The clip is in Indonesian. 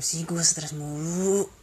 sih gue stres mulu.